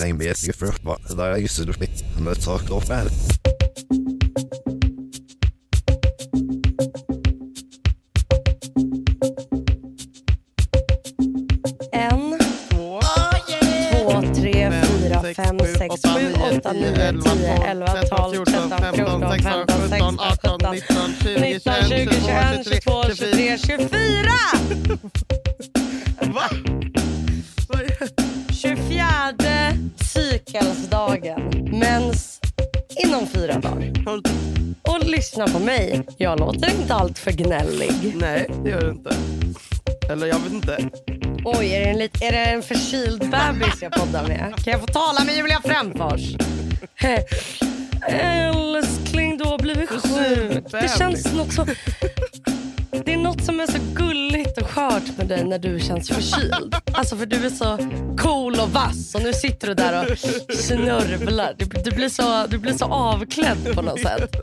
Nej, men jag för där jag just med saker och väl. En, Två, två, tre, fyra, fem, sex, sju, åtta, nio, tio, elva, tolv, tretton, fjorton, femton, sexton, arton, sjutton, nitton, tjugo, tjugoen, tjugotvå, tjugotre, tjugofyra! Lyssna på mig. Jag låter inte allt för gnällig. Nej, det gör du inte. Eller jag vet inte. Oj, är det en, lit- är det en förkyld bebis jag poddar med? Kan jag få tala med Julia Frändfors? Älskling, du har blivit sjuk. Det känns något så... Är något som är så gulligt och skört med dig när du känns förkyld. Alltså för du är så cool och vass och nu sitter du där och snörvlar. Du, du, blir, så, du blir så avklädd på något sätt.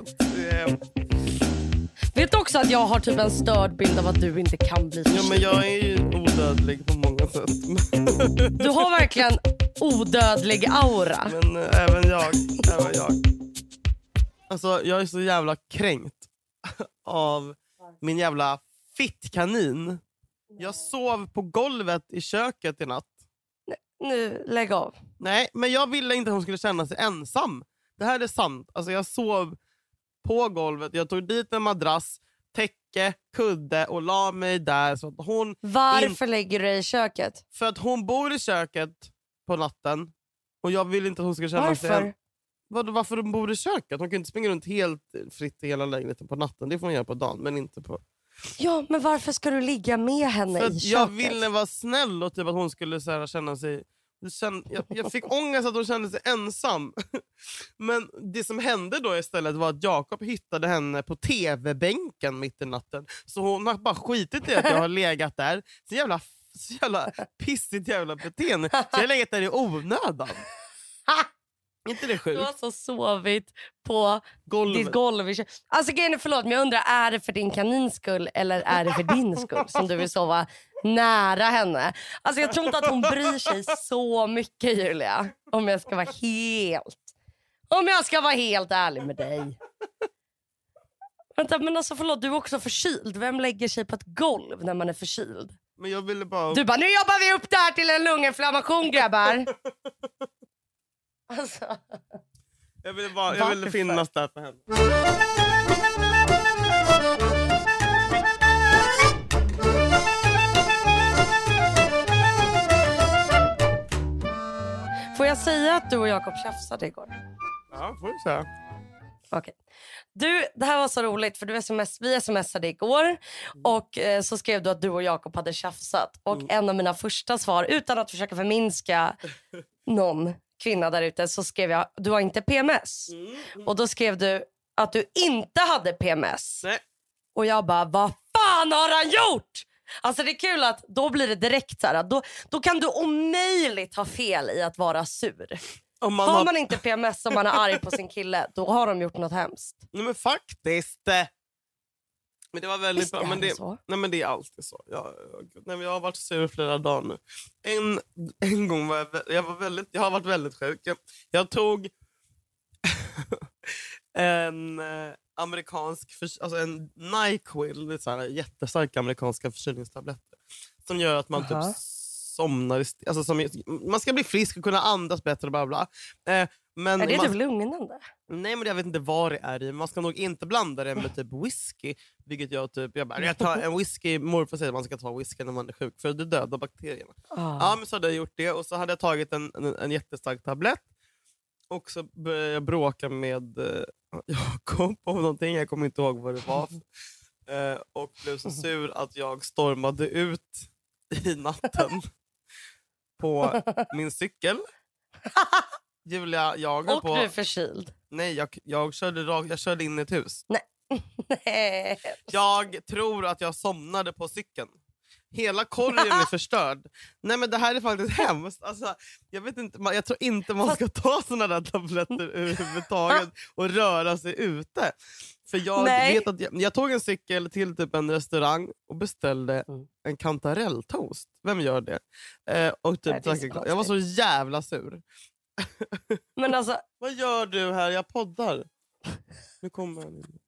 Vet du också att jag har typ en störd bild av att du inte kan bli Ja, förkyld? men jag är ju odödlig på många sätt. Du har verkligen odödlig aura. Men äh, även jag. Även jag. Alltså, jag är så jävla kränkt av min jävla fittkanin. Jag sov på golvet i köket i natt. Nu, lägg av. Nej, men jag ville inte att hon skulle känna sig ensam. Det här är sant. Alltså, jag sov på golvet. Jag tog dit en madrass, täcke, kudde och la mig där. Så att hon, Varför lägger du dig i köket? för att hon bor i köket på natten och jag vill inte att hon ska känna sig... Varför? En, vad, varför hon bor i köket? Hon kan inte springa runt helt fritt i hela lägenheten på natten. Det får hon göra på dagen, men inte på... Ja, men varför ska du ligga med henne För i köket? jag ville vara snäll och typ att hon skulle så här, känna sig... Jag fick ångest att hon kände sig ensam. Men det som hände då istället var att Jakob hittade henne på tv-bänken mitt i natten. Så hon har bara skitit i att jag har legat där. Så jävla, så jävla pissigt jävla beteende. Så jag har legat där i onödan. inte det Du sjukt? har så sovit på Golvet. ditt golv. Alltså grejen förlåt, men jag undrar, är det för din kanins skull eller är det för din skull som du vill sova nära henne? Alltså jag tror inte att hon bryr sig så mycket Julia. Om jag ska vara helt, om jag ska vara helt ärlig med dig. Vänta, men alltså förlåt, du är också förkyld. Vem lägger sig på ett golv när man är förkyld? Men jag ville bara... Du bara, nu jobbar vi upp det här till en lunginflammation grabbar. Alltså. Jag ville, Varför? finnas där för henne. Får jag säga att du och Jakob tjafsade igår? Ja, får vi säga. Okej. Du, det här var så roligt för du sms, vi smsade igår och eh, så skrev du att du och Jakob hade tjafsat. Och en av mina första svar, utan att försöka förminska någon kvinna där ute, så skrev jag du har inte PMS. Och då skrev du att du inte hade PMS. Nej. Och jag bara, vad fan har han gjort? Alltså det är kul att då blir det direkt så här, då, då kan du omöjligt ha fel i att vara sur. Om man Har har... man inte PMS och man är arg på sin kille, då har de gjort något hemskt. Nej, men faktiskt. Men det var väldigt Visst bra. Men det så? nej, men det är alltid så. Jag, jag, jag har varit sur flera dagar nu. En, en gång var jag, jag, var väldigt, jag har varit väldigt sjuk. Jag, jag tog en eh, amerikansk, alltså en Nyquil, det är så här jättestarka amerikanska förkylningstabletter. Som gör att man Aha. typ somnar. Alltså som, man ska bli frisk och kunna andas bättre. Bla bla. Eh, men Är det man, typ lugnande? Nej men jag vet inte vad det är i. Man ska nog inte blanda det med typ whisky. Vilket jag typ, jag bara, jag tar en whisky, morfar säger att man ska ta whisky när man är sjuk för det dödar bakterierna. Ah. Ja men så hade jag gjort det och så hade jag tagit en, en, en jättestark tablett. Och så började jag bråka med eh, Jakob om någonting, jag kommer inte ihåg vad det var. Eh, och blev så sur att jag stormade ut i natten på min cykel. Julia, jag Och på... du är förkyld. Nej, jag, jag, körde jag körde in i ett hus. Nej. Jag tror att jag somnade på cykeln. Hela korgen är förstörd. Nej men Det här är faktiskt hemskt. Alltså, jag, vet inte, jag tror inte man ska ta såna där tabletter överhuvudtaget och röra sig ute. För jag, Nej. vet att jag, jag tog en cykel till typ en restaurang och beställde Mm. en kantarelltoast. Vem gör det? Eh, och Nej, typ, det jag var så jävla sur. Men alltså, Vad gör du här? Jag poddar. Nu kommer han in.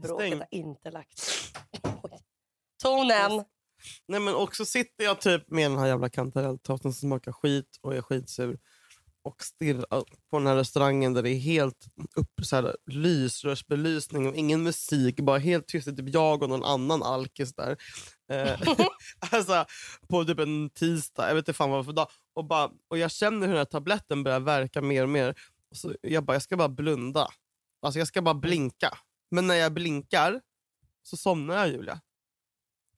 bråket Stäng. har inte lagt Oj. Tonen! Nej men också sitter jag typ med den här jävla kantarelltoasten som smakar skit och är skitsur och stirrar på den här restaurangen där det är helt upp, så här, lysrörsbelysning och ingen musik, bara helt tyst. Det är typ jag och någon annan alkis där. Eh, alltså, på typ en tisdag, jag vet inte fan vad för dag. Och, bara, och jag känner hur den här tabletten börjar verka mer och mer. Och så jag bara, jag ska bara blunda. Alltså jag ska bara blinka. Men när jag blinkar så somnar jag Julia.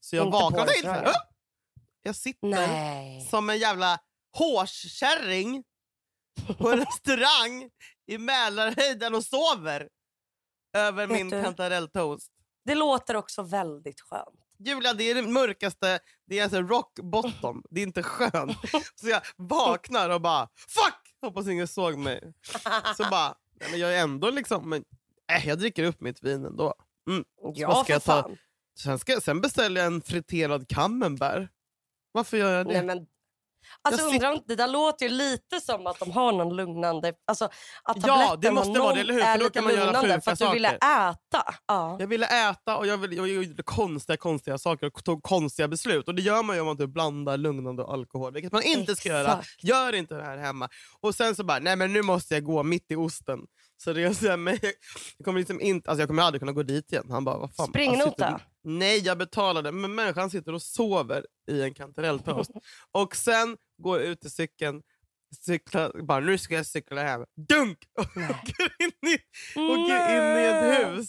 Så jag Inte vaknar. "Åh!" Jag sitter Nej. som en jävla hårskärring på en restaurang i Mälarhöjden och sover över Vet min du? kantarelltoast. Det låter också väldigt skönt. Julia, det är det mörkaste. Det är alltså rock bottom. Det är inte skönt. Så jag vaknar och bara fuck! Hoppas ingen såg mig. Så bara, nej, men jag är ändå liksom, men, äh, jag dricker upp mitt vin ändå. Mm. Ja, ska jag ta? fan. Sen, ska, sen beställer jag en friterad camembert. Varför gör jag det? Nej, men, alltså, Jag undrar det där låter ju lite som att de har någon lugnande... Alltså, att Ja, det måste vara det, eller hur? För då kan man göra sjuka för att du ville saker. äta. Ja. Jag ville äta och jag, ville, jag gjorde konstiga, konstiga saker och tog konstiga beslut. Och Det gör man ju om man typ blandar lugnande och alkohol, vilket man inte ska göra. Exakt. Gör inte det här hemma. Och sen så bara, nej men nu måste jag gå mitt i osten. Så så här, men jag, jag, kommer liksom inte, alltså jag kommer aldrig kunna gå dit igen. Han bara, vad fan. Springnota? sitter- Nej, jag betalade. Men människan sitter och sover i en kantarelltoast. och sen går jag ut till cykeln, cyklar, bara nu ska jag cykla hem. Dunk! Och åker in i, åker in i ett hus.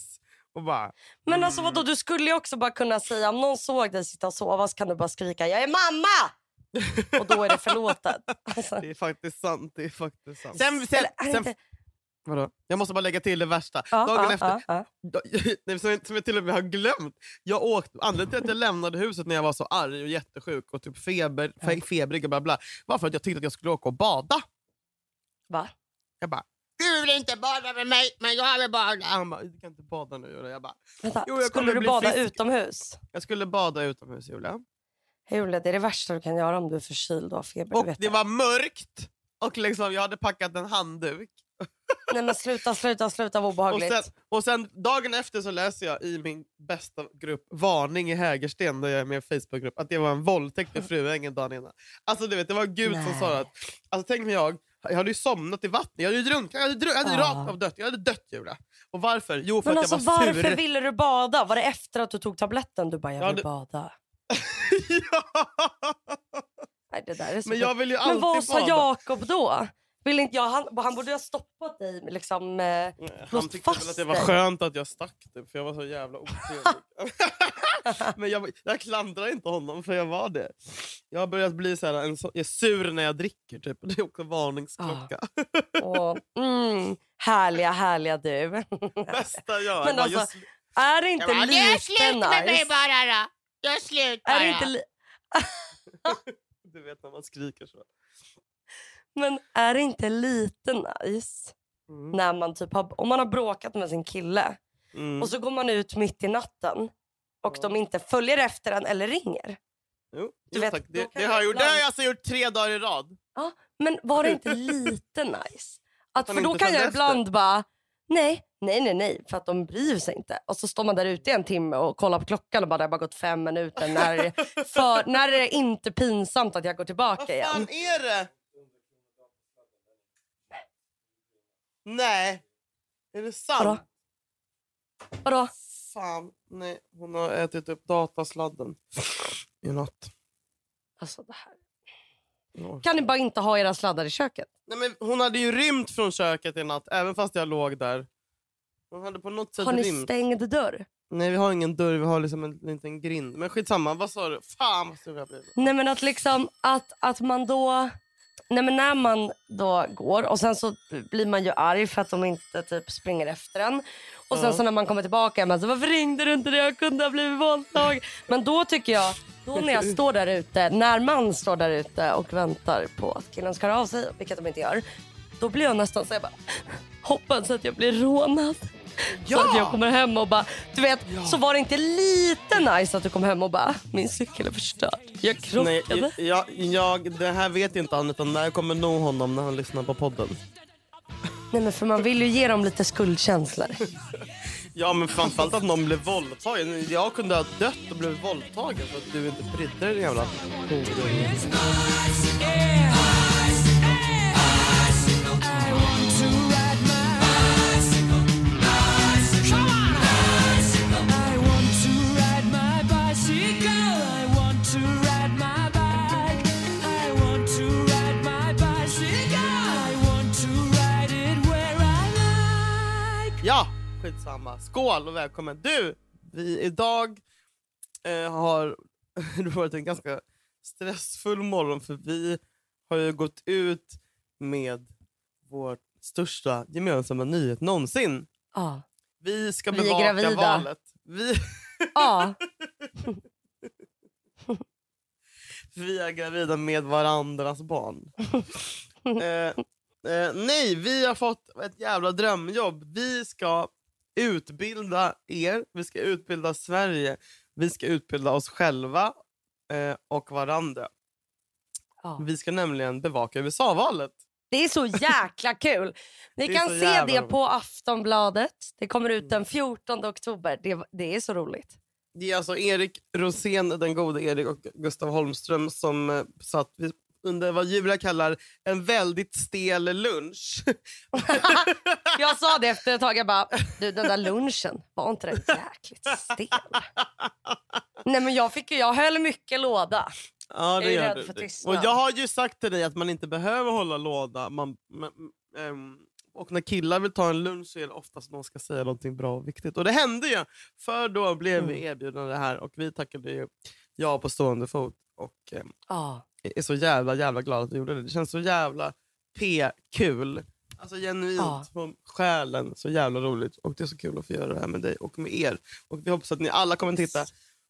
Och bara, Men alltså vadå, du skulle ju också bara kunna säga om någon såg dig sitta och sova så kan du bara skrika jag är mamma! och då är det förlåtet. Alltså, Det är faktiskt sant. Det är faktiskt sant. Sen, sen, eller är det sen, inte- vadå? Jag måste bara lägga till det värsta. Ja, Dagen ja, efter. Da- Nej, som, jag, som jag till och med har glömt. Jag åkte, anledningen till att jag lämnade huset när jag var så arg och jättesjuk och typ feber, fe, febrig och bla bla, var för att jag tyckte att jag skulle åka och bada. Va? Jag bara, du vill inte bada med mig, men jag vill bada. Han bara, du kan inte bada nu. Julia." Jag, bara, Vänta, Jo, jag skulle du bada frisk. utomhus? jag skulle bada utomhus Julia. Julia, det är det värsta du kan göra om du är förkyld och har feber. Och det var mörkt. Och liksom, jag hade packat en handduk. Nej men sluta, sluta, sluta vad Och obehagligt. sen, och sen dagen efter så läser jag i min bästa grupp Varning i Hägersten, där jag är med i en Facebookgrupp, att det var en våldtäkt i Fruängen dagen innan. Alltså du vet, det var Gud som Nej. sa att... Alltså tänk mig jag, jag hade ju somnat i vattnet, jag hade ju drunknat, jag hade, dru- jag hade Ja. rakt av dött. Jag hade dött Julia. Och varför? Jo för men att alltså jag var varför sur. ville du bada? Var det efter att du tog tabletten? Du bara, jag Ja, vill det- bada. ja. Nej, det där är så Men jag vill ju Men alltid vad sa. Jakob då? Vill inte jag, han, han borde ha stoppat dig. Liksom, eh, Nej, Han tyckte väl att det var skönt att jag stack typ, för jag var så jävla otrevlig. Men jag, jag klandrar inte honom för jag var det. Jag har börjat bli så här, en så, jag är sur när jag dricker. Typ. Det är också varningsklocka. och, mm, härliga, härliga du. Bästa jag. Men bara, alltså, just, är det inte det lite är slut med mig nice? bara då. Jag är slut bara. Är det inte li- du vet när man skriker så. Men är det inte lite nice Mm. när man typ har, om man har bråkat med sin kille Mm. och så går man ut mitt i natten och Ja. de inte följer efter en eller ringer. Jo, du vet, tack. Det, det, har jag gjort. det har jag alltså gjort tre dagar i rad. Men var det inte lite nice? Att, för då kan jag ibland bara, nej, nej, nej, nej, för att de bryr sig inte. Och så står man där ute i en timme och kollar på klockan och bara, det har bara gått fem minuter. När, för, när är det inte pinsamt att jag går Vad tillbaka fan igen? är det? Nej. Är det sant? Vadå? Vadå? Fan, nej. Hon har ätit upp datasladden i natt. Alltså, det här. Kan ni bara inte ha era sladdar i köket? Nej, men hon hade ju rymt från köket i natt, även fast jag låg där. Hon hade på något sätt Har ni rymt. stängd dörr? Nej, vi har ingen dörr, vi har liksom en liten grind. Men skitsamma, vad sa du? Fan vad sur jag blev. Nej men att liksom att, att man då Nej men när man då går och sen så blir man ju arg för att de inte typ springer efter en. Och sen Ja. så när man kommer tillbaka är man så varför ringde du inte? Jag kunde ha blivit våldtagen. Men då tycker jag, då när jag står där ute, när man står där ute och väntar på att killen ska höra av sig, vilket de inte gör. Då blir jag nästan så jag bara hoppas att jag blir rånad. Så att jag kommer hem och bara, du vet, så var det inte lite nice att du kom hem och bara, min cykel är förstörd. Jag Nej, krockade. jag, jag, jag, det här vet inte han utan det här kommer nå honom när han lyssnar på podden. Nej men för man vill ju ge dem lite skuldkänslor. Ja men framförallt att någon blev våldtagen. Jag kunde ha dött och blivit våldtagen för att du inte brydde dig din jävla skitsamma. Skål och välkommen. Du, vi idag eh, har det varit en ganska stressfull morgon för vi har ju gått ut med vår största gemensamma nyhet någonsin. Ja. Vi ska Vi bevaka gravida. valet. Vi, ja. vi är gravida med varandras barn. eh, eh, nej, vi har fått ett jävla drömjobb. Vi ska utbilda er, vi ska utbilda Sverige, vi ska utbilda oss själva eh, och varandra. ja. Vi ska nämligen bevaka USA-valet. Det är så jäkla kul. Ni kan se det. Mm. på Aftonbladet. Det kommer ut den 14 oktober. Det, det är så roligt. Det är alltså Erik Rosén, den gode Erik och Gustav Holmström som eh, satt under vad Julia kallar en väldigt stel lunch. Jag sa det efter ett tag. Jag bara, du den där lunchen, var inte den jäkligt stel? Nej men jag, fick, jag höll mycket låda. Ja, Jag är rädd för Det- tystnad. Och jag har ju sagt till dig att man inte behöver hålla låda. Man, men, ehm, och när killar vill ta en lunch så är det oftast någon ska säga någonting bra och viktigt. Och det hände ju! För då blev Mm. vi erbjudna det här och vi tackade ju ja på stående fot. Och ehm, Ja. Är så jävla jävla glad att vi gjorde det. Det känns så jävla p-kul. Alltså genuint Ja. från själen. Så jävla roligt. Och det är så kul att få göra det här med dig och med er. Och vi hoppas att ni alla kommer titta.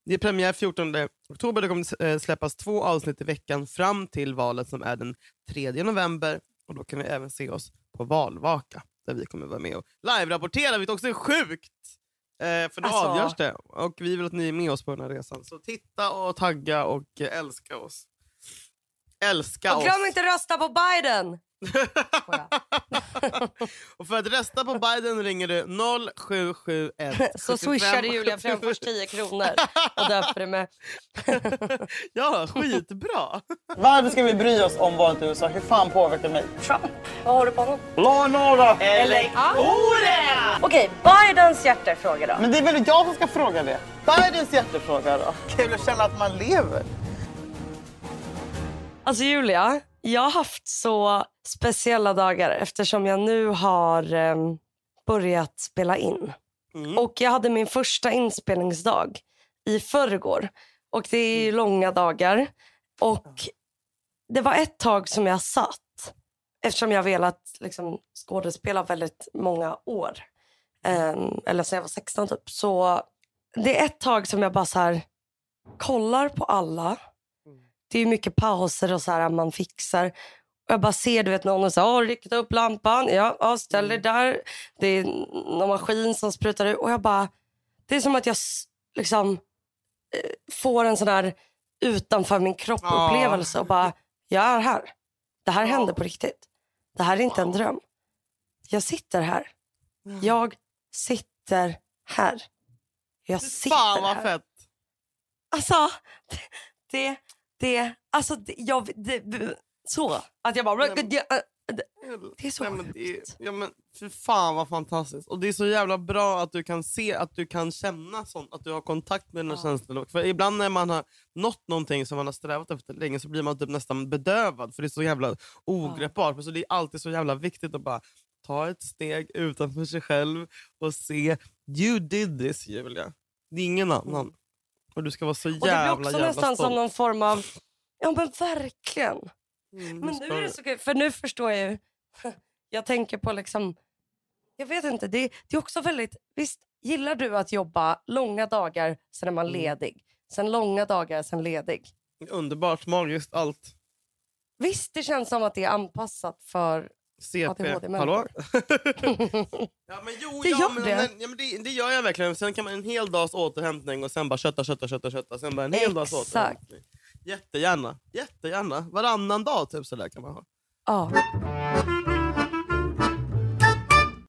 Det är premiär 14 oktober. Det kommer eh, släppas två avsnitt i veckan fram till valet som är den 3 november. Och Då kan vi även se oss på valvaka där vi kommer vara med och live-rapportera, vilket också är sjukt. Eh, för då Alltså. avgörs det. Och vi vill att ni är med oss på den här resan. Så titta och tagga och älska oss. Älska Och oss. glöm inte rösta på Biden! Och för att rösta på Biden ringer du 0771 Så swishar du Julia Fränfors 10 kronor och döper det med... Ja, skitbra. Varför ska vi bry oss om valet i USA? Hur fan påverkar det mig? Trump. Vad har du på honom? Law and order! Eller... Okej, Bidens hjärtefråga då. Men det är väl jag som ska fråga det? Bidens hjärtefråga då? Kul att känna att man lever. Alltså Julia, jag har haft så speciella dagar eftersom jag nu har em, börjat spela in. Mm. Och jag hade min första inspelningsdag i förrgår. Och det är ju långa dagar. Och det var ett tag som jag satt. Eftersom jag velat liksom, skådespela väldigt många år. Em, eller sen jag var 16 typ. Så det är ett tag som jag bara så här kollar på alla. Det är mycket pauser och så här man fixar. Och jag bara ser du vet någon och säger, rikta upp lampan, ja, ja ställ dig där. Det är någon maskin som sprutar ut och jag bara, det är som att jag liksom eh, får en sån där utanför min kropp Ja. upplevelse och bara, jag är här. Det här händer på riktigt. Det här är inte en dröm. Jag sitter här. Jag sitter här. Jag sitter Fan vad här. fett. Alltså, det, det, alltså det, jag, det, så. Att jag bara, Nej, men- det, det är så Nej, men det ja, men, för fan vad fantastiskt. Och det är så jävla bra att du kan se, att du kan känna sånt, att du har kontakt med dina Ja. känslor. För ibland när man har nått någonting som man har strävat efter länge så blir man typ nästan bedövad för det är så jävla ogreppbart. Men så det är alltid så jävla viktigt att bara ta ett steg utanför sig själv och se, you did this Julia. Det är ingen annan. Och du ska vara så Mm. Och det jävla blir också jävla nästan stolt. som någon form av, ja men verkligen. Mm, Men nu är det så kul, för nu förstår jag ju. Jag tänker på liksom, jag vet inte, det, det är också väldigt, visst gillar du att jobba långa dagar, sen är man Mm. ledig. Sen långa dagar, sen ledig. Underbart, magiskt, allt. Visst, det känns som att det är anpassat för CP. Hallå? ja, men jo, Det ja, gör men, det. Men, ja, men det. Det gör jag verkligen. Sen kan man en hel dags återhämtning och sen bara kötta, kötta, kötta, kötta. Sen bara en hel dags Exakt. återhämtning. Jättegärna. Jättegärna. Varannan dag typ sådär kan man ha. Ja.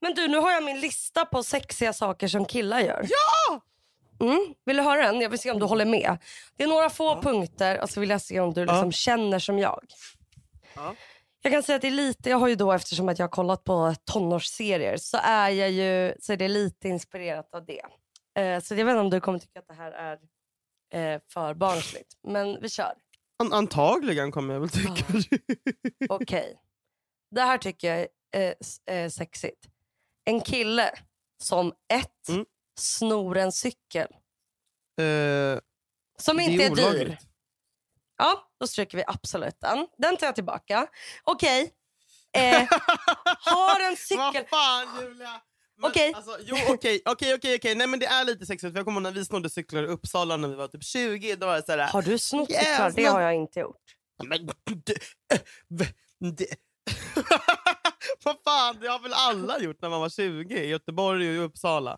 Men du, nu har jag min lista på sexiga saker som killar gör. Ja! Mm. Vill du höra den? Jag vill se om du håller med. Det är några få punkter och så vill jag se om du liksom känner som jag. Ja. Jag kan säga att det är lite, jag har ju då eftersom att jag har kollat på tonårsserier så är jag ju, så är det lite inspirerat av det. Eh, så jag vet inte om du kommer tycka att det här är eh, för barnsligt. Men vi kör. An antagligen kommer jag väl tycka det. Okej. Det här tycker jag är eh, eh, sexigt. En kille som ett, Mm. snor en cykel. Eh, Som inte är, dyr. olagligt. Ja, då stryker vi absolut den. Tar jag tillbaka. Okej. Eh, har en cykel... Vad fan Julia! Okej. Alltså, jo okej. Nej men det är lite sexigt. För jag kommer ihåg när vi snodde cyklar i Uppsala när vi var typ 20. Då var det såhär... Har du snott Yes, cyklar? Det har jag inte gjort. Men det- Vad fan, det har väl alla gjort när man var 20 i Göteborg och i Uppsala.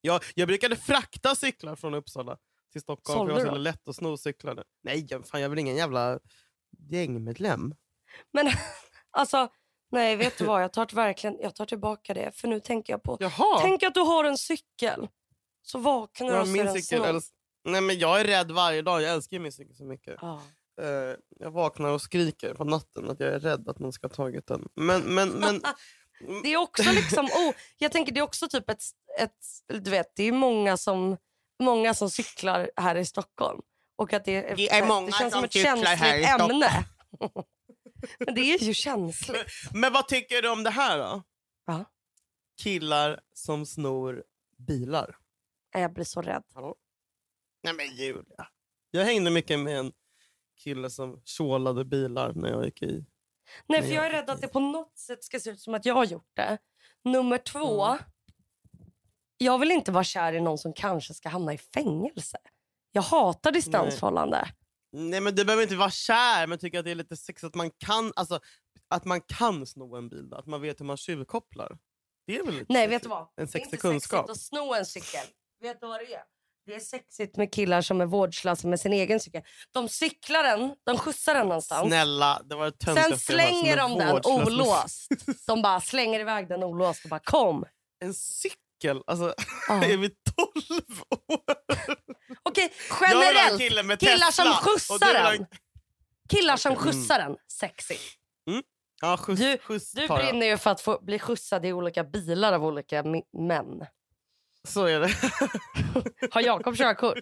Jag, jag brukade frakta cyklar från Uppsala till Stockholm Sålde för det var så lätt att sno cyklar. där. Nej, jag- fan, jag är väl ingen jävla gängmedlem. Men alltså, nej vet du vad? Jag tar, verkligen, jag tar tillbaka det. För nu tänker jag på... Jaha! Tänk att du har en cykel. Så vaknar du och ser en cykel, snodd. äls- Nej, men jag är rädd varje dag. Jag älskar ju min cykel så mycket. Ja. Eh, jag vaknar och skriker på natten att jag är rädd att någon ska ha tagit den. Men, men, men Det är också liksom, oh, jag tänker det är också typ ett, ett du vet det är många som, många som cyklar här i Stockholm. Och att det, är, Det är många det känns som som ett känsligt ämne. Men det är ju känsligt. Men vad tycker du om det här då? Ja. Killar som snor bilar. Jag blir så rädd. Nej men Julia. Jag hängde mycket med en kille som tjålade bilar när jag gick i... Nej för jag- jag är rädd att det på något sätt ska se ut som att jag har gjort det. Nummer två. Mm. Jag vill inte vara kär i någon som kanske ska hamna i fängelse. Jag hatar distansförhållande. Nej men du behöver inte vara kär men tycker att det är lite sexigt att man kan, alltså, att man kan sno en bil. Att man vet hur man tjuvkopplar. Det är väl lite Nej sexigt? vet du vad? En Det är sexig inte kunskap. sexigt att sno en cykel. Vet du vad det är? Det är sexigt med killar som är vårdslösa med sin egen cykel. De cyklar den, de skjutsar den någonstans. Snälla, det var det Sen slänger de den olåst. De bara slänger iväg den olåst och bara kom. En cykel? Alltså, Ja. är vi 12 år? Okej, Jag en generellt. kille med killar Tesla, som skjutsar en- Killar som Okej, mm. skjutsar den. Sexigt. Ja, skjuts, Du- skjuts Du jag. brinner ju för att få bli skjutsad i olika bilar av olika män. Så är det. Har Jakob körkort?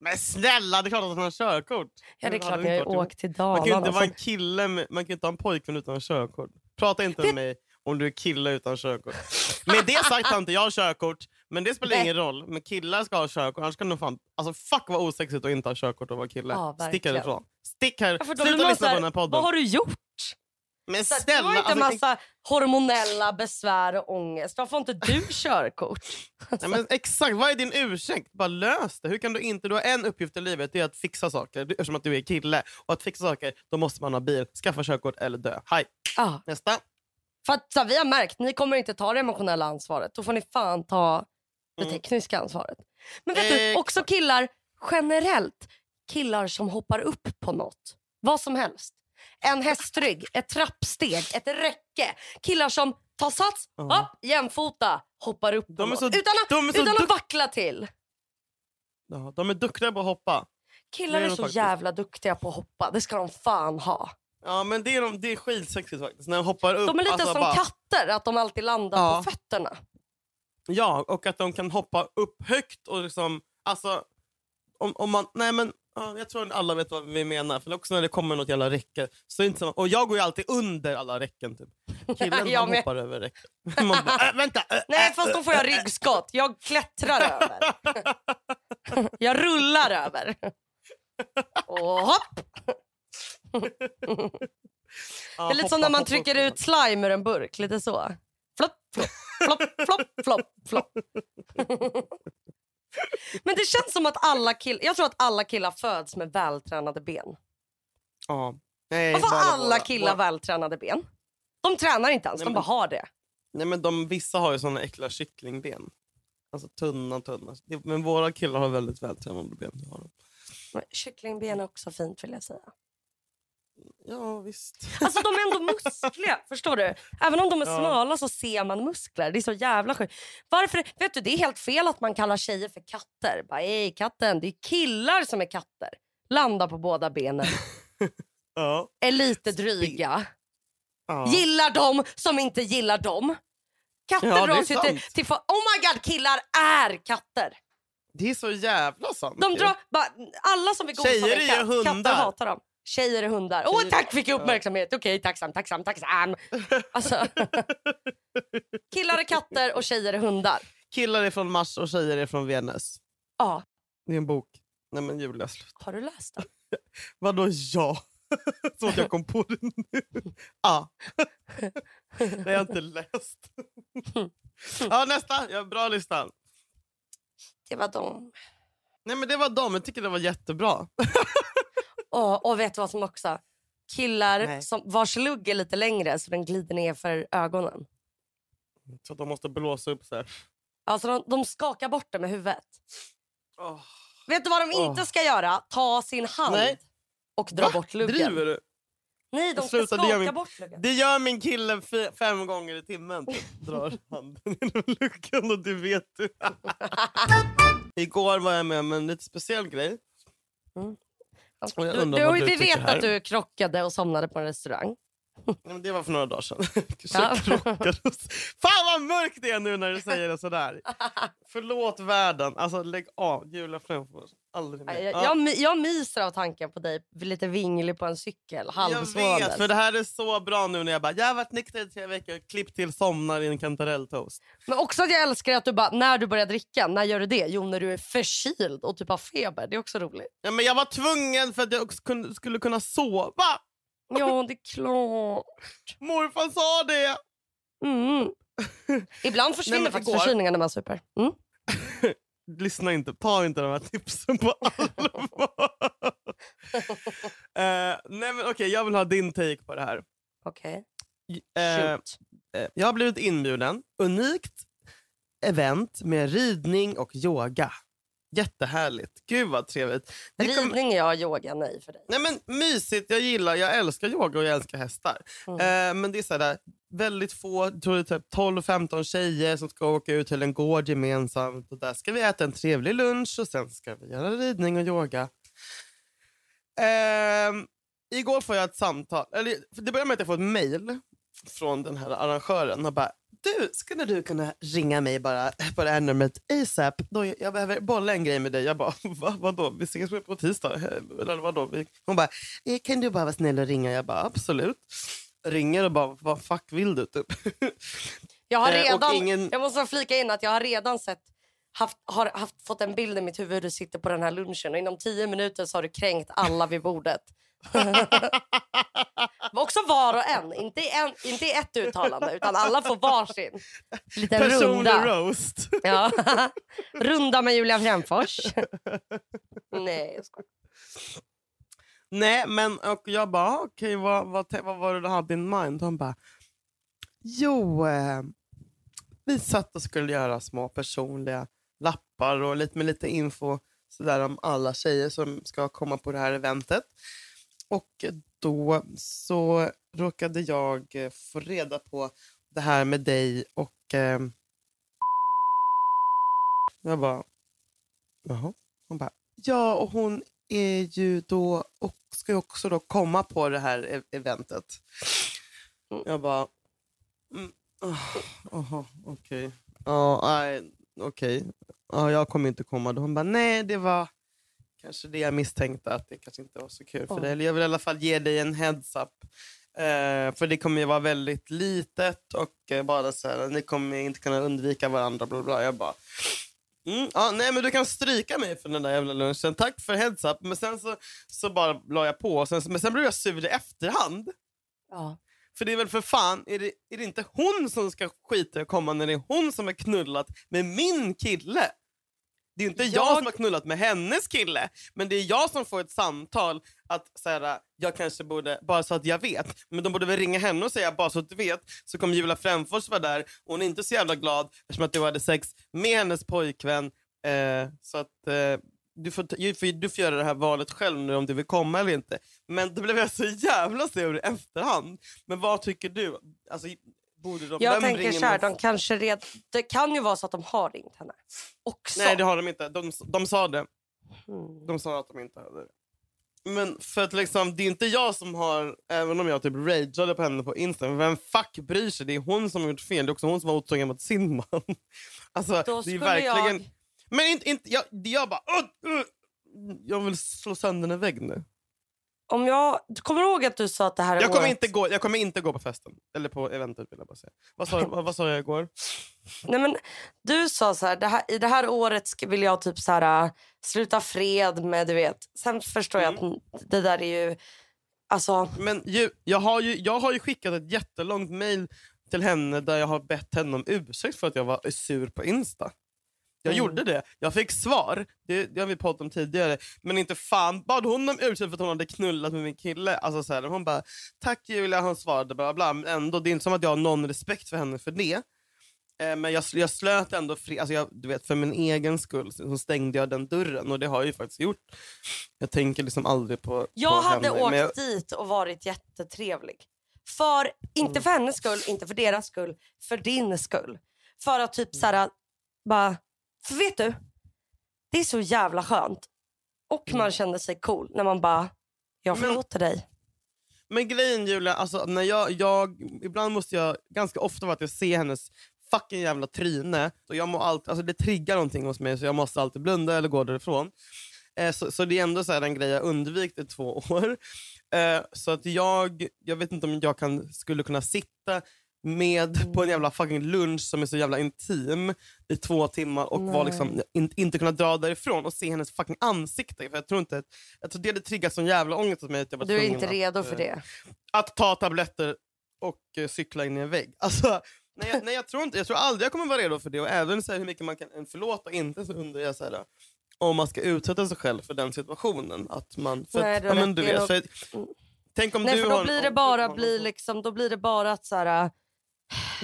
Men snälla, det är klart att han har körkort. Ja, det är klart. Ni har åkt till Man kan ju Dalarna. inte vara en så- kille med, man kan ju inte ha en pojkvän utan körkort. Prata inte Vet- med mig om du är kille utan körkort. Med det sagt har inte jag körkort, men det spelar Nej. ingen roll. Men killar ska ha körkort, annars kan de fan... Alltså fuck vad osexigt att inte ha körkort och vara kille. Ja, Stick härifrån. Stick här. Ja, Sluta lyssna på den här podden. Vad har du gjort? Men Så att du har snälla! inte Alltså, massa hormonella besvär och ångest. Varför har inte du körkort? nej, men exakt, vad är din ursäkt? Bara lös det. Hur kan du inte... Du har en uppgift i livet, det är att fixa saker. Eftersom att du är kille. Och att fixa saker, då måste man ha bil, skaffa körkort eller dö. Hej, Ja, nästa. För att, så här, vi har märkt, ni kommer inte ta det emotionella ansvaret. Då får ni fan ta det Mm. tekniska ansvaret. Men vet du, Exakt. också killar generellt. Killar som hoppar upp på något. Vad som helst. En hästrygg, ett trappsteg, ett räcke. Killar som tar sats, Ja. hopp, jämfota, hoppar upp på De är något. så- utan att, de är så utan att dukt- vackla till. Ja, de är duktiga på att hoppa. Killar Det är är de så faktiskt. jävla duktiga på att hoppa. Det ska de fan ha. Ja, men det är, de, det är skitsexigt faktiskt. När de hoppar upp. De är lite alltså, som bara- katter, att de alltid landar Ja. på fötterna. Ja, och att de kan hoppa upp högt och liksom... Alltså, om, om man... Nej men, ja, jag tror att alla vet vad vi menar. För också när det kommer något jävla räcke. Så inte så, och jag går ju alltid under alla räcken. Typ. Killen med. hoppar över räcket. Man bara, äh, vänta! äh, Nej, äh, fast då får jag ryggskott. Jag klättrar över. Jag rullar över. Och hopp! Det är lite som när man trycker ut slime ur en burk. Lite så. Flopp, flopp, flopp, flopp, flopp. Men det känns som att alla killar... Jag tror att alla killar föds med vältränade ben. Ja. Nej, Varför har alla våra- killar våra- vältränade ben? De tränar inte ens, Nej, de men- bara har det. Nej, men de, vissa har ju såna äckliga kycklingben. Alltså tunna, tunna. Men våra killar har väldigt vältränade ben. Har de. Kycklingben är också fint vill jag säga. Ja, visst. Alltså de är ändå muskliga, förstår du? Även om de är smala så ser man muskler. Det är så jävla sjukt. Varför? Vet du, det är helt fel att man kallar tjejer för katter. Bara, Ej, katten. Det är killar som är katter. Landar på båda benen. Ja. Är lite dryga. ja. Gillar dem som inte gillar dem. Katter Ja, dras ju till, till... Oh my god, killar är katter. Det är så jävla sant. De drar, bara, alla som vill gosa Tjejer med är katt, hundar. katter hatar dem. Tjejer är hundar. Åh tack fick jag uppmärksamhet. Okej tacksam, tacksam, tacksam. Alltså, killar är katter och tjejer är hundar. Killar är från Mars och tjejer är från Venus. Ja, Det är en bok. Nej men Julia, sluta. har du läst den? Vadå ja? Så att jag kom på det nu. Ja. Det har jag inte läst. Ja, nästa. Ja, bra lista. Det var de. Nej men det var dem. Jag tycker det var jättebra. Och, och vet du vad som också? Killar Nej. som, vars lugg är lite längre så den glider ner för ögonen. Så de måste blåsa upp så här. Alltså de, de skakar bort det med huvudet. Åh. Vet du vad de inte ska göra? Ta sin hand Nej. och dra Va? bort luggen. Driver du? Nej, de ska det skaka gör min- bort luggen. Det gör min kille fem gånger i timmen. Typ. Drar handen genom luckan och det vet du. Igår var jag med om en lite speciell grej. Och jag Du, du, vi vet här. att du krockade och somnade på en restaurang. Nej, Det var för några dagar sedan. Ja. Fan vad mörkt det är nu när du säger det sådär. Förlåt världen. Alltså lägg av. Julia Fränfors. Aldrig mer. Jag, jag, Ja. jag, my- jag myser av tanken på dig lite vinglig på en cykel, Jag halvsovandes. vet, för det här är så bra nu när jag bara, jag har varit nykter i tre veckor, klipp till somnar i en kantarelltoast. Men också att jag älskar att du bara, när du börjar dricka, när gör du det? Jo, när du är förkyld och typ har feber. Det är också roligt. Ja, men jag var tvungen för att jag skulle kunna sova. Ja, det är klart. Morfar sa det. Mm. Ibland försvinner Nej, faktiskt förkylningen när man super. Mm. Lyssna inte, ta inte de här tipsen på allvar. uh, nej men okej, jag vill ha din take på det här. Okej. Eh, Shoot. eh, jag har blivit inbjuden. Unikt event med ridning och yoga. Jättehärligt. Gud vad trevligt. Ridning, ja. Yoga, nej för dig. Nej, men mysigt, jag gillar, jag älskar yoga och jag älskar hästar. Mm. Eh, men det är så där, väldigt få, tror typ 12-15 tjejer som ska åka ut till en gård gemensamt. Och där ska vi äta en trevlig lunch och sen ska vi göra ridning och yoga. Ehm, igår får jag ett samtal, eller det börjar med att jag får ett mail från den här arrangören och bara du, skulle du kunna ringa mig bara på det här numret ASAP? Då jag, jag behöver bolla en grej med dig. Jag bara, Va, vadå? Vi ses på tisdag? Eh, Eller vadå? Hon bara, "Eh, kan du bara vara snäll och ringa? Jag bara, absolut. Ringer och bara, vad fuck vill du? Typ. Jag har Eh, redan, ingen- jag måste flika in att jag har redan sett Haft, har haft, fått en bild i mitt huvud hur du sitter på den här lunchen och inom tio minuter så har du kränkt alla vid bordet. Också var och en, inte i, en, inte i ett uttalande utan alla får varsin. Liten Personlig runda. roast. Ja. runda med Julia Fränfors. Nej, jag skojar. Nej, men och jag bara, okej, vad, vad, vad var det du hade in mind? Hon bara, jo, eh, vi satt och skulle göra små personliga lappar och lite med lite info sådär om alla tjejer som ska komma på det här eventet. Och då så råkade jag eh, få reda på det här med dig och eh, jag bara, jaha. Hon bara, ja och hon är ju då och ska ju också då komma på det här e- eventet. Jag bara, mm, ah, okej. Ja, okej. Ja, jag kommer inte komma. Då hon bara, nej det var kanske det jag misstänkte att det kanske inte var så kul för Oj. dig. Eller jag vill i alla fall ge dig en heads up. Eh, för det kommer ju vara väldigt litet och eh, bara så här, ni kommer inte kunna undvika varandra. Bla bla. Jag bara, Mm, ja, nej men du kan stryka mig för den där jävla lunchen. Tack för heads up. Men sen så, så bara la jag på. Och sen, men sen blev jag sur i efterhand. Ja. För det är väl för fan, är det, är det inte hon som ska skita att komma när det är hon som har knullat med min kille? Det är inte jag... Jag- som har knullat med hennes kille, men det är jag som får ett samtal att så här, jag kanske borde, bara så att jag vet, men de borde väl ringa henne och säga bara så att du vet så kommer Julia Fränfors vara där och hon är inte så jävla glad eftersom att du hade sex med hennes pojkvän. Eh, så att eh, du får, du får göra det här valet själv nu om du vill komma eller inte. Men då blev jag så jävla sur i efterhand. Men vad tycker du? Alltså, borde de, Jag tänker så här, de kanske red... det kan ju vara så att de har ringt henne. Också. Nej det har de inte. De, de sa det. Mm. De sa att de inte hade det. Men för att liksom, det är inte jag som har, även om jag typ rageade på henne på Instagram, vem fuck bryr sig? Det är hon som har gjort fel, det är också hon som var otrogen mot sin man. Alltså, Då det är verkligen... jag... Men inte, inte, jag, jag bara... Uh, uh, jag vill slå sönder en vägg nu. Om jag... Du kommer ihåg att du sa att det här är Jag kommer, året- inte gå, jag kommer inte gå på festen. Eller på eventet vill jag bara säga. Vad sa, vad, vad sa jag igår? Nej, men du sa så här, det här, i det här året vill jag typ så här, äh, sluta fred med, du vet. Sen förstår jag Mm. att det där är ju... Alltså, Men ju, jag, har ju, jag har ju skickat ett jättelångt mail till henne där jag har bett henne om ursäkt för att jag var sur på Insta. Jag Mm. gjorde det. Jag fick svar. Det, det har vi pratat om tidigare. Men inte fan bad hon om ursäkt för att hon hade knullat med min kille. Alltså så här, hon bara “tack Julia” hon svarade bla bla. Men ändå, det är inte som att jag har någon respekt för henne för det. Eh, men jag, jag slöt ändå fri, alltså jag, du vet, för min egen skull så stängde jag den dörren och det har jag ju faktiskt gjort. Jag tänker liksom aldrig på jag på hade henne, åkt jag- dit och varit jättetrevlig. För, inte Mm. för hennes skull, inte för deras skull, för din skull. För att typ så här, bara... För vet du? Det är så jävla skönt. Och man känner sig cool när man bara, jag Mm. Men- förlåter dig. Men grejen Julia, alltså, när jag, jag, ibland måste jag, ganska ofta vara att jag ser hennes fucking jävla tryne. Och jag må alltid, alltså, det triggar någonting hos mig så jag måste alltid blunda eller gå därifrån. Eh, så, så det är ändå så här en grej jag undvikit i två år. Eh, så att jag, jag vet inte om jag kan, skulle kunna sitta med på en jävla fucking lunch som är så jävla intim i två timmar och Nej. liksom, in, inte kunna dra därifrån och se hennes fucking ansikte. För jag tror inte att, jag tror det hade triggat sån jävla ångest hos mig. Att jag var Du är inte att, redo eh, för det. att ta tabletter och eh, cykla in i en vägg. Alltså, nej, jag, nej, jag, tror inte, jag tror aldrig jag kommer vara redo för det. Och även så här, hur mycket man kan förlåta inte så undrar jag så här, om man ska utsätta sig själv för den situationen. Att man, för Nej, att, ja, men du vet, för, att- tänk om Nej du för då har, blir det om bara, blir någon- liksom, då blir det bara att så här,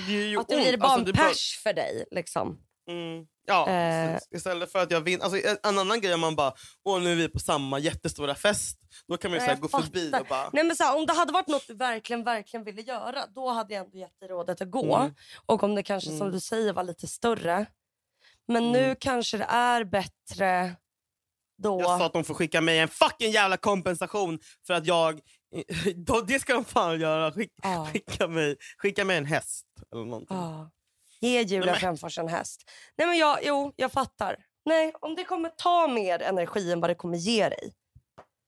det är att det blir bara Alltså, en pers för dig. Liksom. Mm, ja, Eh. istället för att jag vinner. Alltså, en annan grej om man bara, åh nu är vi på samma jättestora fest. Då kan man ju Jag gå förbi fattar. och bara... Nej, men så här, om det hade varit något du verkligen, verkligen ville göra, då hade jag ändå gett dig rådet att gå. Mm. Och om det kanske som Mm. du säger var lite större. Men nu Mm. kanske det är bättre då. Jag sa att de får skicka mig en fucking jävla kompensation för att jag... Det ska de fan göra. Skick, Ja. skicka, mig, skicka mig en häst eller någonting. Ja. Ge Julia Fränfors en häst. Nej men jag, jo, jag fattar. Nej, om det kommer ta mer energi än vad det kommer ge dig.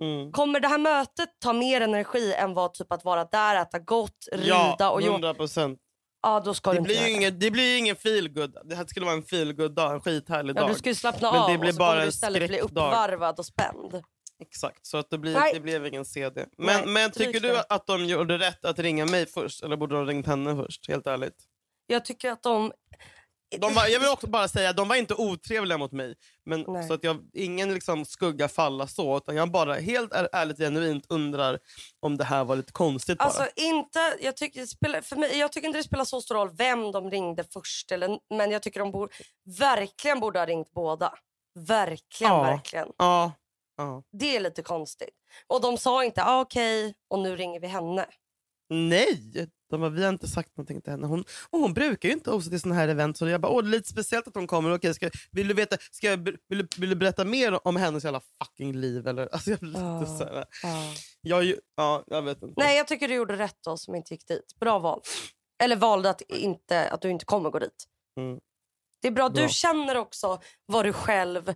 Mm. Kommer det här mötet ta mer energi än vad typ att vara där, äta gott, rida Ja, och jobba? 100 procent. Ja, då ska Det blir ju ingen, det blir ingen feelgood. Det här skulle vara en feelgood dag, en skithärlig Ja, dag. du ska ju slappna Men av det blir och så bara kommer du istället bli uppvarvad och spänd. Exakt, så att det, blir, Nej. det blev ingen CD. Men, Nej, men tycker du att de gjorde rätt att ringa mig först? Eller borde de ha ringt henne först? Helt ärligt. Jag tycker att de... De var, jag vill också bara säga de var inte otrevliga mot mig. Men, Nej. så att jag, ingen liksom skugga falla så. Utan jag bara helt är, ärligt genuint undrar om det här var lite konstigt bara. Alltså inte, jag, tycker, spelar, för mig, jag tycker inte det spelar så stor roll vem de ringde först. Eller, men jag tycker de borde, verkligen borde ha ringt båda. Verkligen, Ja. verkligen. ja, ja. Det är lite konstigt. Och de sa inte ah, okej och nu ringer vi henne. Nej! De bara, vi har inte sagt någonting till henne. Hon, och hon brukar ju inte hosta till såna här event. Så jag bara, åh, det är lite speciellt att hon kommer. Okej, ska, vill, du veta, ska jag, vill, du, vill du berätta mer om hennes jävla fucking liv? Eller? Alltså, jag, blir lite Ja. så här, jag, är ju- ja, jag vet inte. Nej jag tycker du gjorde rätt då som inte gick dit. Bra val. Eller valde att, inte, att du inte kommer gå dit. Mm. Det är bra. Bra. Du känner också vad du själv...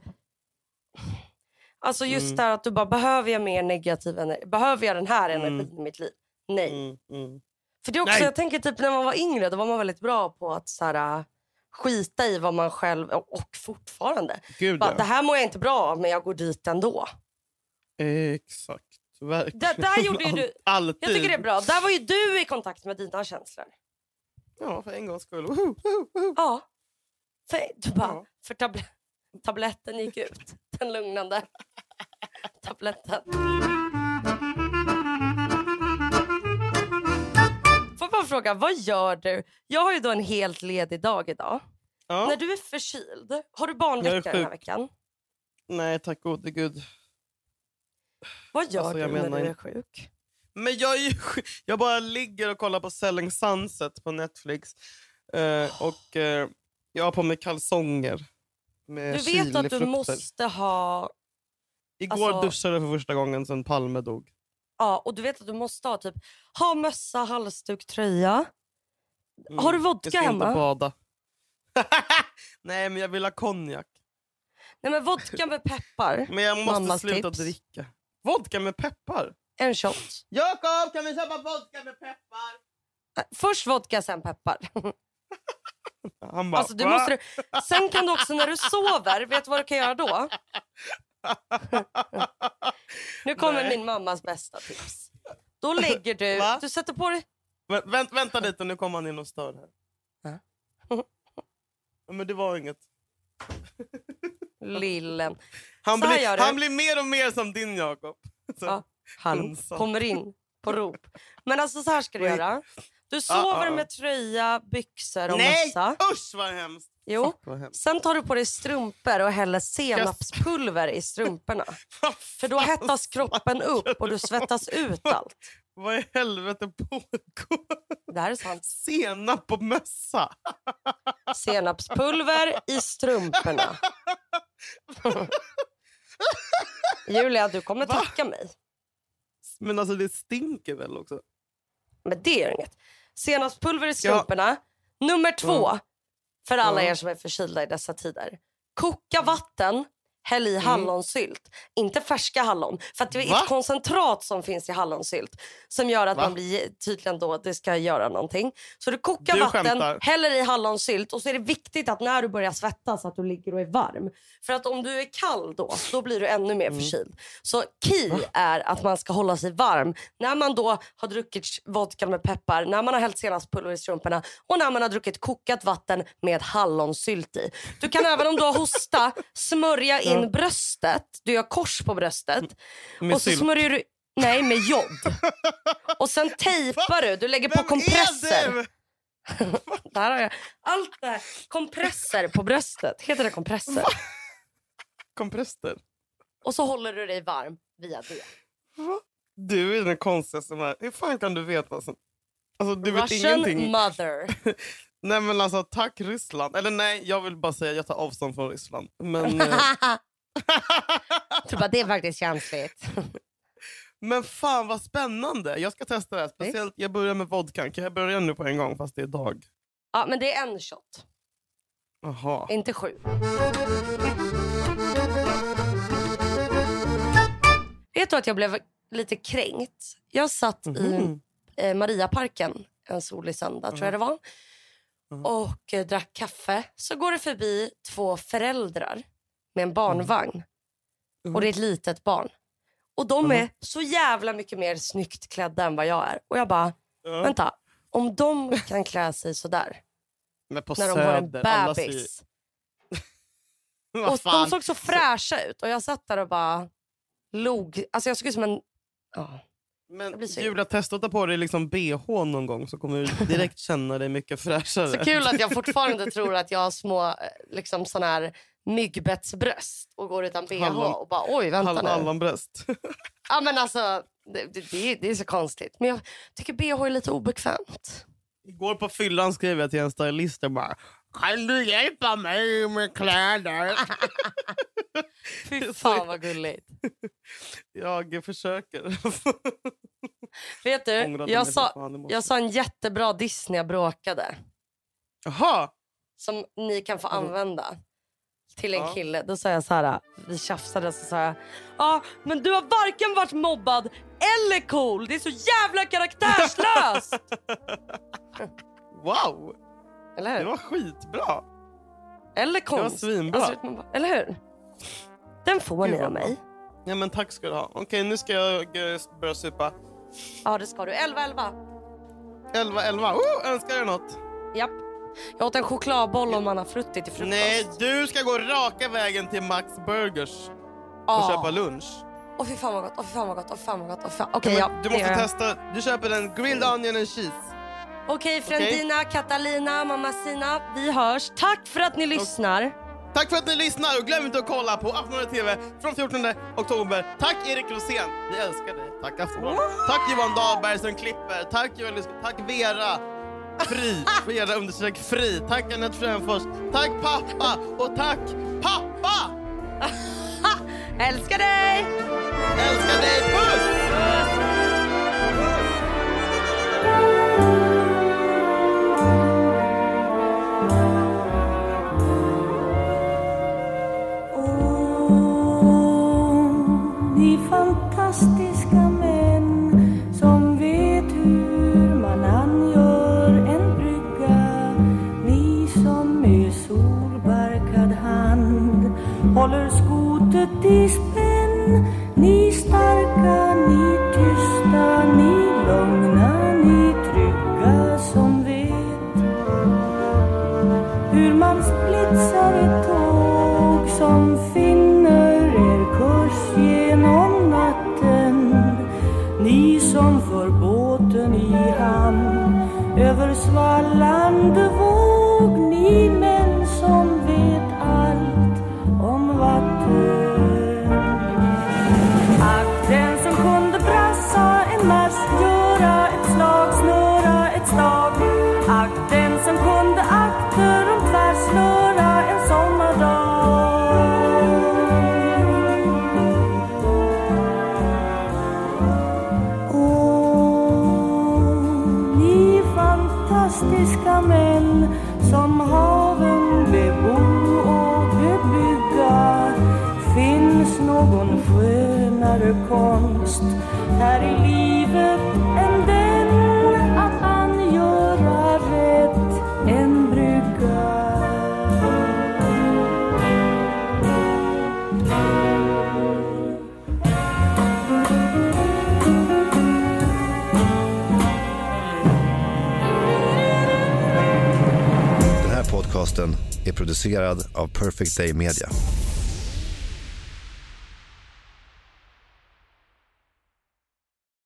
Alltså just Mm. det här att du bara, behöver jag mer negativ energi? Behöver jag den här Mm. energin i mitt liv? Nej. Mm, mm. För det är också, Nej. jag tänker typ när man var yngre, då var man väldigt bra på att så här, äh, skita i vad man själv, och fortfarande. Gud Bara, ja. det här mår jag inte bra av men jag går dit ändå. Exakt. Verkligen. Där- där gjorde ju du- Alltid. Jag tycker det är bra. Där var ju du i kontakt med dina känslor. Ja, för en gångs skull. Woho, woho, woho. Ja. För, du bara, Ja. för tabl- tabletten gick ut. Den lugnande tabletten. Får jag bara fråga, vad gör du? Jag har ju då en helt ledig dag idag. Ja. När du är förkyld, har du barnvecka den här veckan? Nej, tack gode gud. Vad gör Alltså, jag du när du är sjuk? Men jag, är ju, sjuk. jag bara ligger och kollar på Selling Sunset på Netflix. Eh, och eh, jag har på mig kalsonger. Du vet att du måste ha... Igår alltså- duschade jag för första gången sedan Palme dog. Ja, och du vet att du måste ha typ ha mössa, halsduk, tröja. Har du vodka jag ska hemma? inte bada. Nej, men jag vill ha konjak. Nej men vodka med peppar. Men jag måste Mammas sluta tips. dricka. Vodka med peppar? En shot. Jakob, kan vi köpa vodka med peppar? Äh, Först vodka, sen peppar. Han bara, Alltså, du måste, sen kan du också när du sover, vet du vad du kan göra då? Nu kommer Nej. min mammas bästa tips. Då lägger du, Va? du sätter på dig... Vä- vänt, vänta lite, nu kommer han in och stör här. Ja, Men det var inget. Lillen. Han blir, han blir mer och mer som din Jakob. Ja. Ensam. kommer in på rop. Men alltså så här ska du göra. Du Ah, sover ah. med tröja, byxor och Nej, mössa. usch vad hemskt. Jo. Fuck, hemskt. Sen tar du på dig strumpor och häller senapspulver i strumporna. För då hettas kroppen upp och du svettas ut allt. Vad i helvete pågår? Det här är sant. Senap på mössa. Senapspulver i strumporna. Julia, du kommer Va? tacka mig. Men alltså det stinker väl också? Men det är inget. Senapspulver i strumporna. Nummer två, för alla er som är förkylda i dessa tider. Koka vatten, häll Mm. i hallonsylt. Inte färska hallon. För att det är Va? ett koncentrat som finns i hallonsylt som gör att Va? man blir tydligen då det ska göra någonting. Så du kokar Du vatten, skämtar. häller i hallonsylt och så är det viktigt att när du börjar svettas att du ligger och är varm. För att om du är kall då, då blir du ännu mer Mm. förkyld. Så key är att man ska hålla sig varm när man då har druckit vodka med peppar, när man har hällt senapspulver i strumporna och när man har druckit kokat vatten med hallonsylt i. Du kan även om du har hosta smörja in bröstet. Du gör kors på bröstet. Med och så sylt. smörjer du Nej, med jod. Och sen tejpar du. Du lägger på Vem kompresser. är du? Där har jag allt det här. Kompresser på bröstet. Heter det kompresser? Kompresser. Och så håller du dig varm via det. Du är den konstigaste. Hur fan kan du veta? Alltså, du vet Russian ingenting. mother. Nej men alltså tack Ryssland. Eller nej, jag vill bara säga jag tar avstånd från Ryssland. Men, eh, du bara, det är faktiskt känsligt. men fan vad spännande. Jag ska testa det här. Speciellt, jag börjar med vodka. Kan jag börja nu på en gång fast det är dag? Ja, men det är en shot, Jaha. inte sju. Vet du att jag blev lite kränkt? Jag satt i Mhm. eh, Mariaparken en solig söndag, tror jag det var. Och eh, drack kaffe. Så går det förbi två föräldrar med en barnvagn. Och det är ett litet barn. Och de är så jävla mycket mer snyggt klädda än vad jag är. Och jag bara, Ja. vänta. Om de kan klä sig sådär Men på när de har en ju- bebis. Vad Och de såg så fräscha ut och jag satt där och bara log. Alltså jag såg ut som en... Ja. Men Julia, testa att ta på dig liksom bh någon gång så kommer du direkt känna dig mycket fräschare. Så kul att jag fortfarande tror att jag har små eh, liksom sån här myggbettsbröst och går utan bh Hallon- och bara oj vänta Hall- nu. Hallonbröst. Ja men alltså det, det, det är så konstigt. Men jag tycker bh är lite obekvämt. Igår på fyllan skrev jag till en stylist och bara Kan du hjälpa mig med kläder? Fy fan vad gulligt. jag försöker. Vet du, jag sa, jag sa en jättebra diss när jag bråkade. Jaha! som ni kan få använda till en Ja. kille. Då sa jag så här, vi tjafsade så sa jag, ja men du har varken varit mobbad eller cool. Det är så jävla karaktärslöst. Wow! Eller hur? Det var skitbra. Eller konst. Det var svinbra. Alltså, eller hur? Den får ni av mig. Ja, men tack ska du ha. Okej, nu ska jag eh, börja supa. Ja, det ska du. 11, 11. 11, 11. Oh, önskar du något? Japp. Jag åt en chokladboll och manna frutti till frukost. Nej, du ska gå raka vägen till Max Burgers och ah. köpa lunch. Åh fy fan vad gott, åh fy fan vad gott, åh fan vad gott. Oh, fan. Okay, ja, ja, du måste testa. Du köper en grilled onion and cheese. Okej, Frendina, Katalina, Mamma Sina. Vi hörs. Tack för att ni lyssnar. Tack för att ni lyssnar och glöm inte att kolla på Aftonbladet TV från 14 oktober. Tack Erik Rosén, vi älskar dig. Tack Aftonbladet. Tack Johan Dahlberg som klipper. Tack Johan Tack Vera. Fri. Vera understreck fri. Tack Anette Fränfors. Tack pappa och tack pappa! älskar dig! Älskar dig! despertar. Perfect Day Media.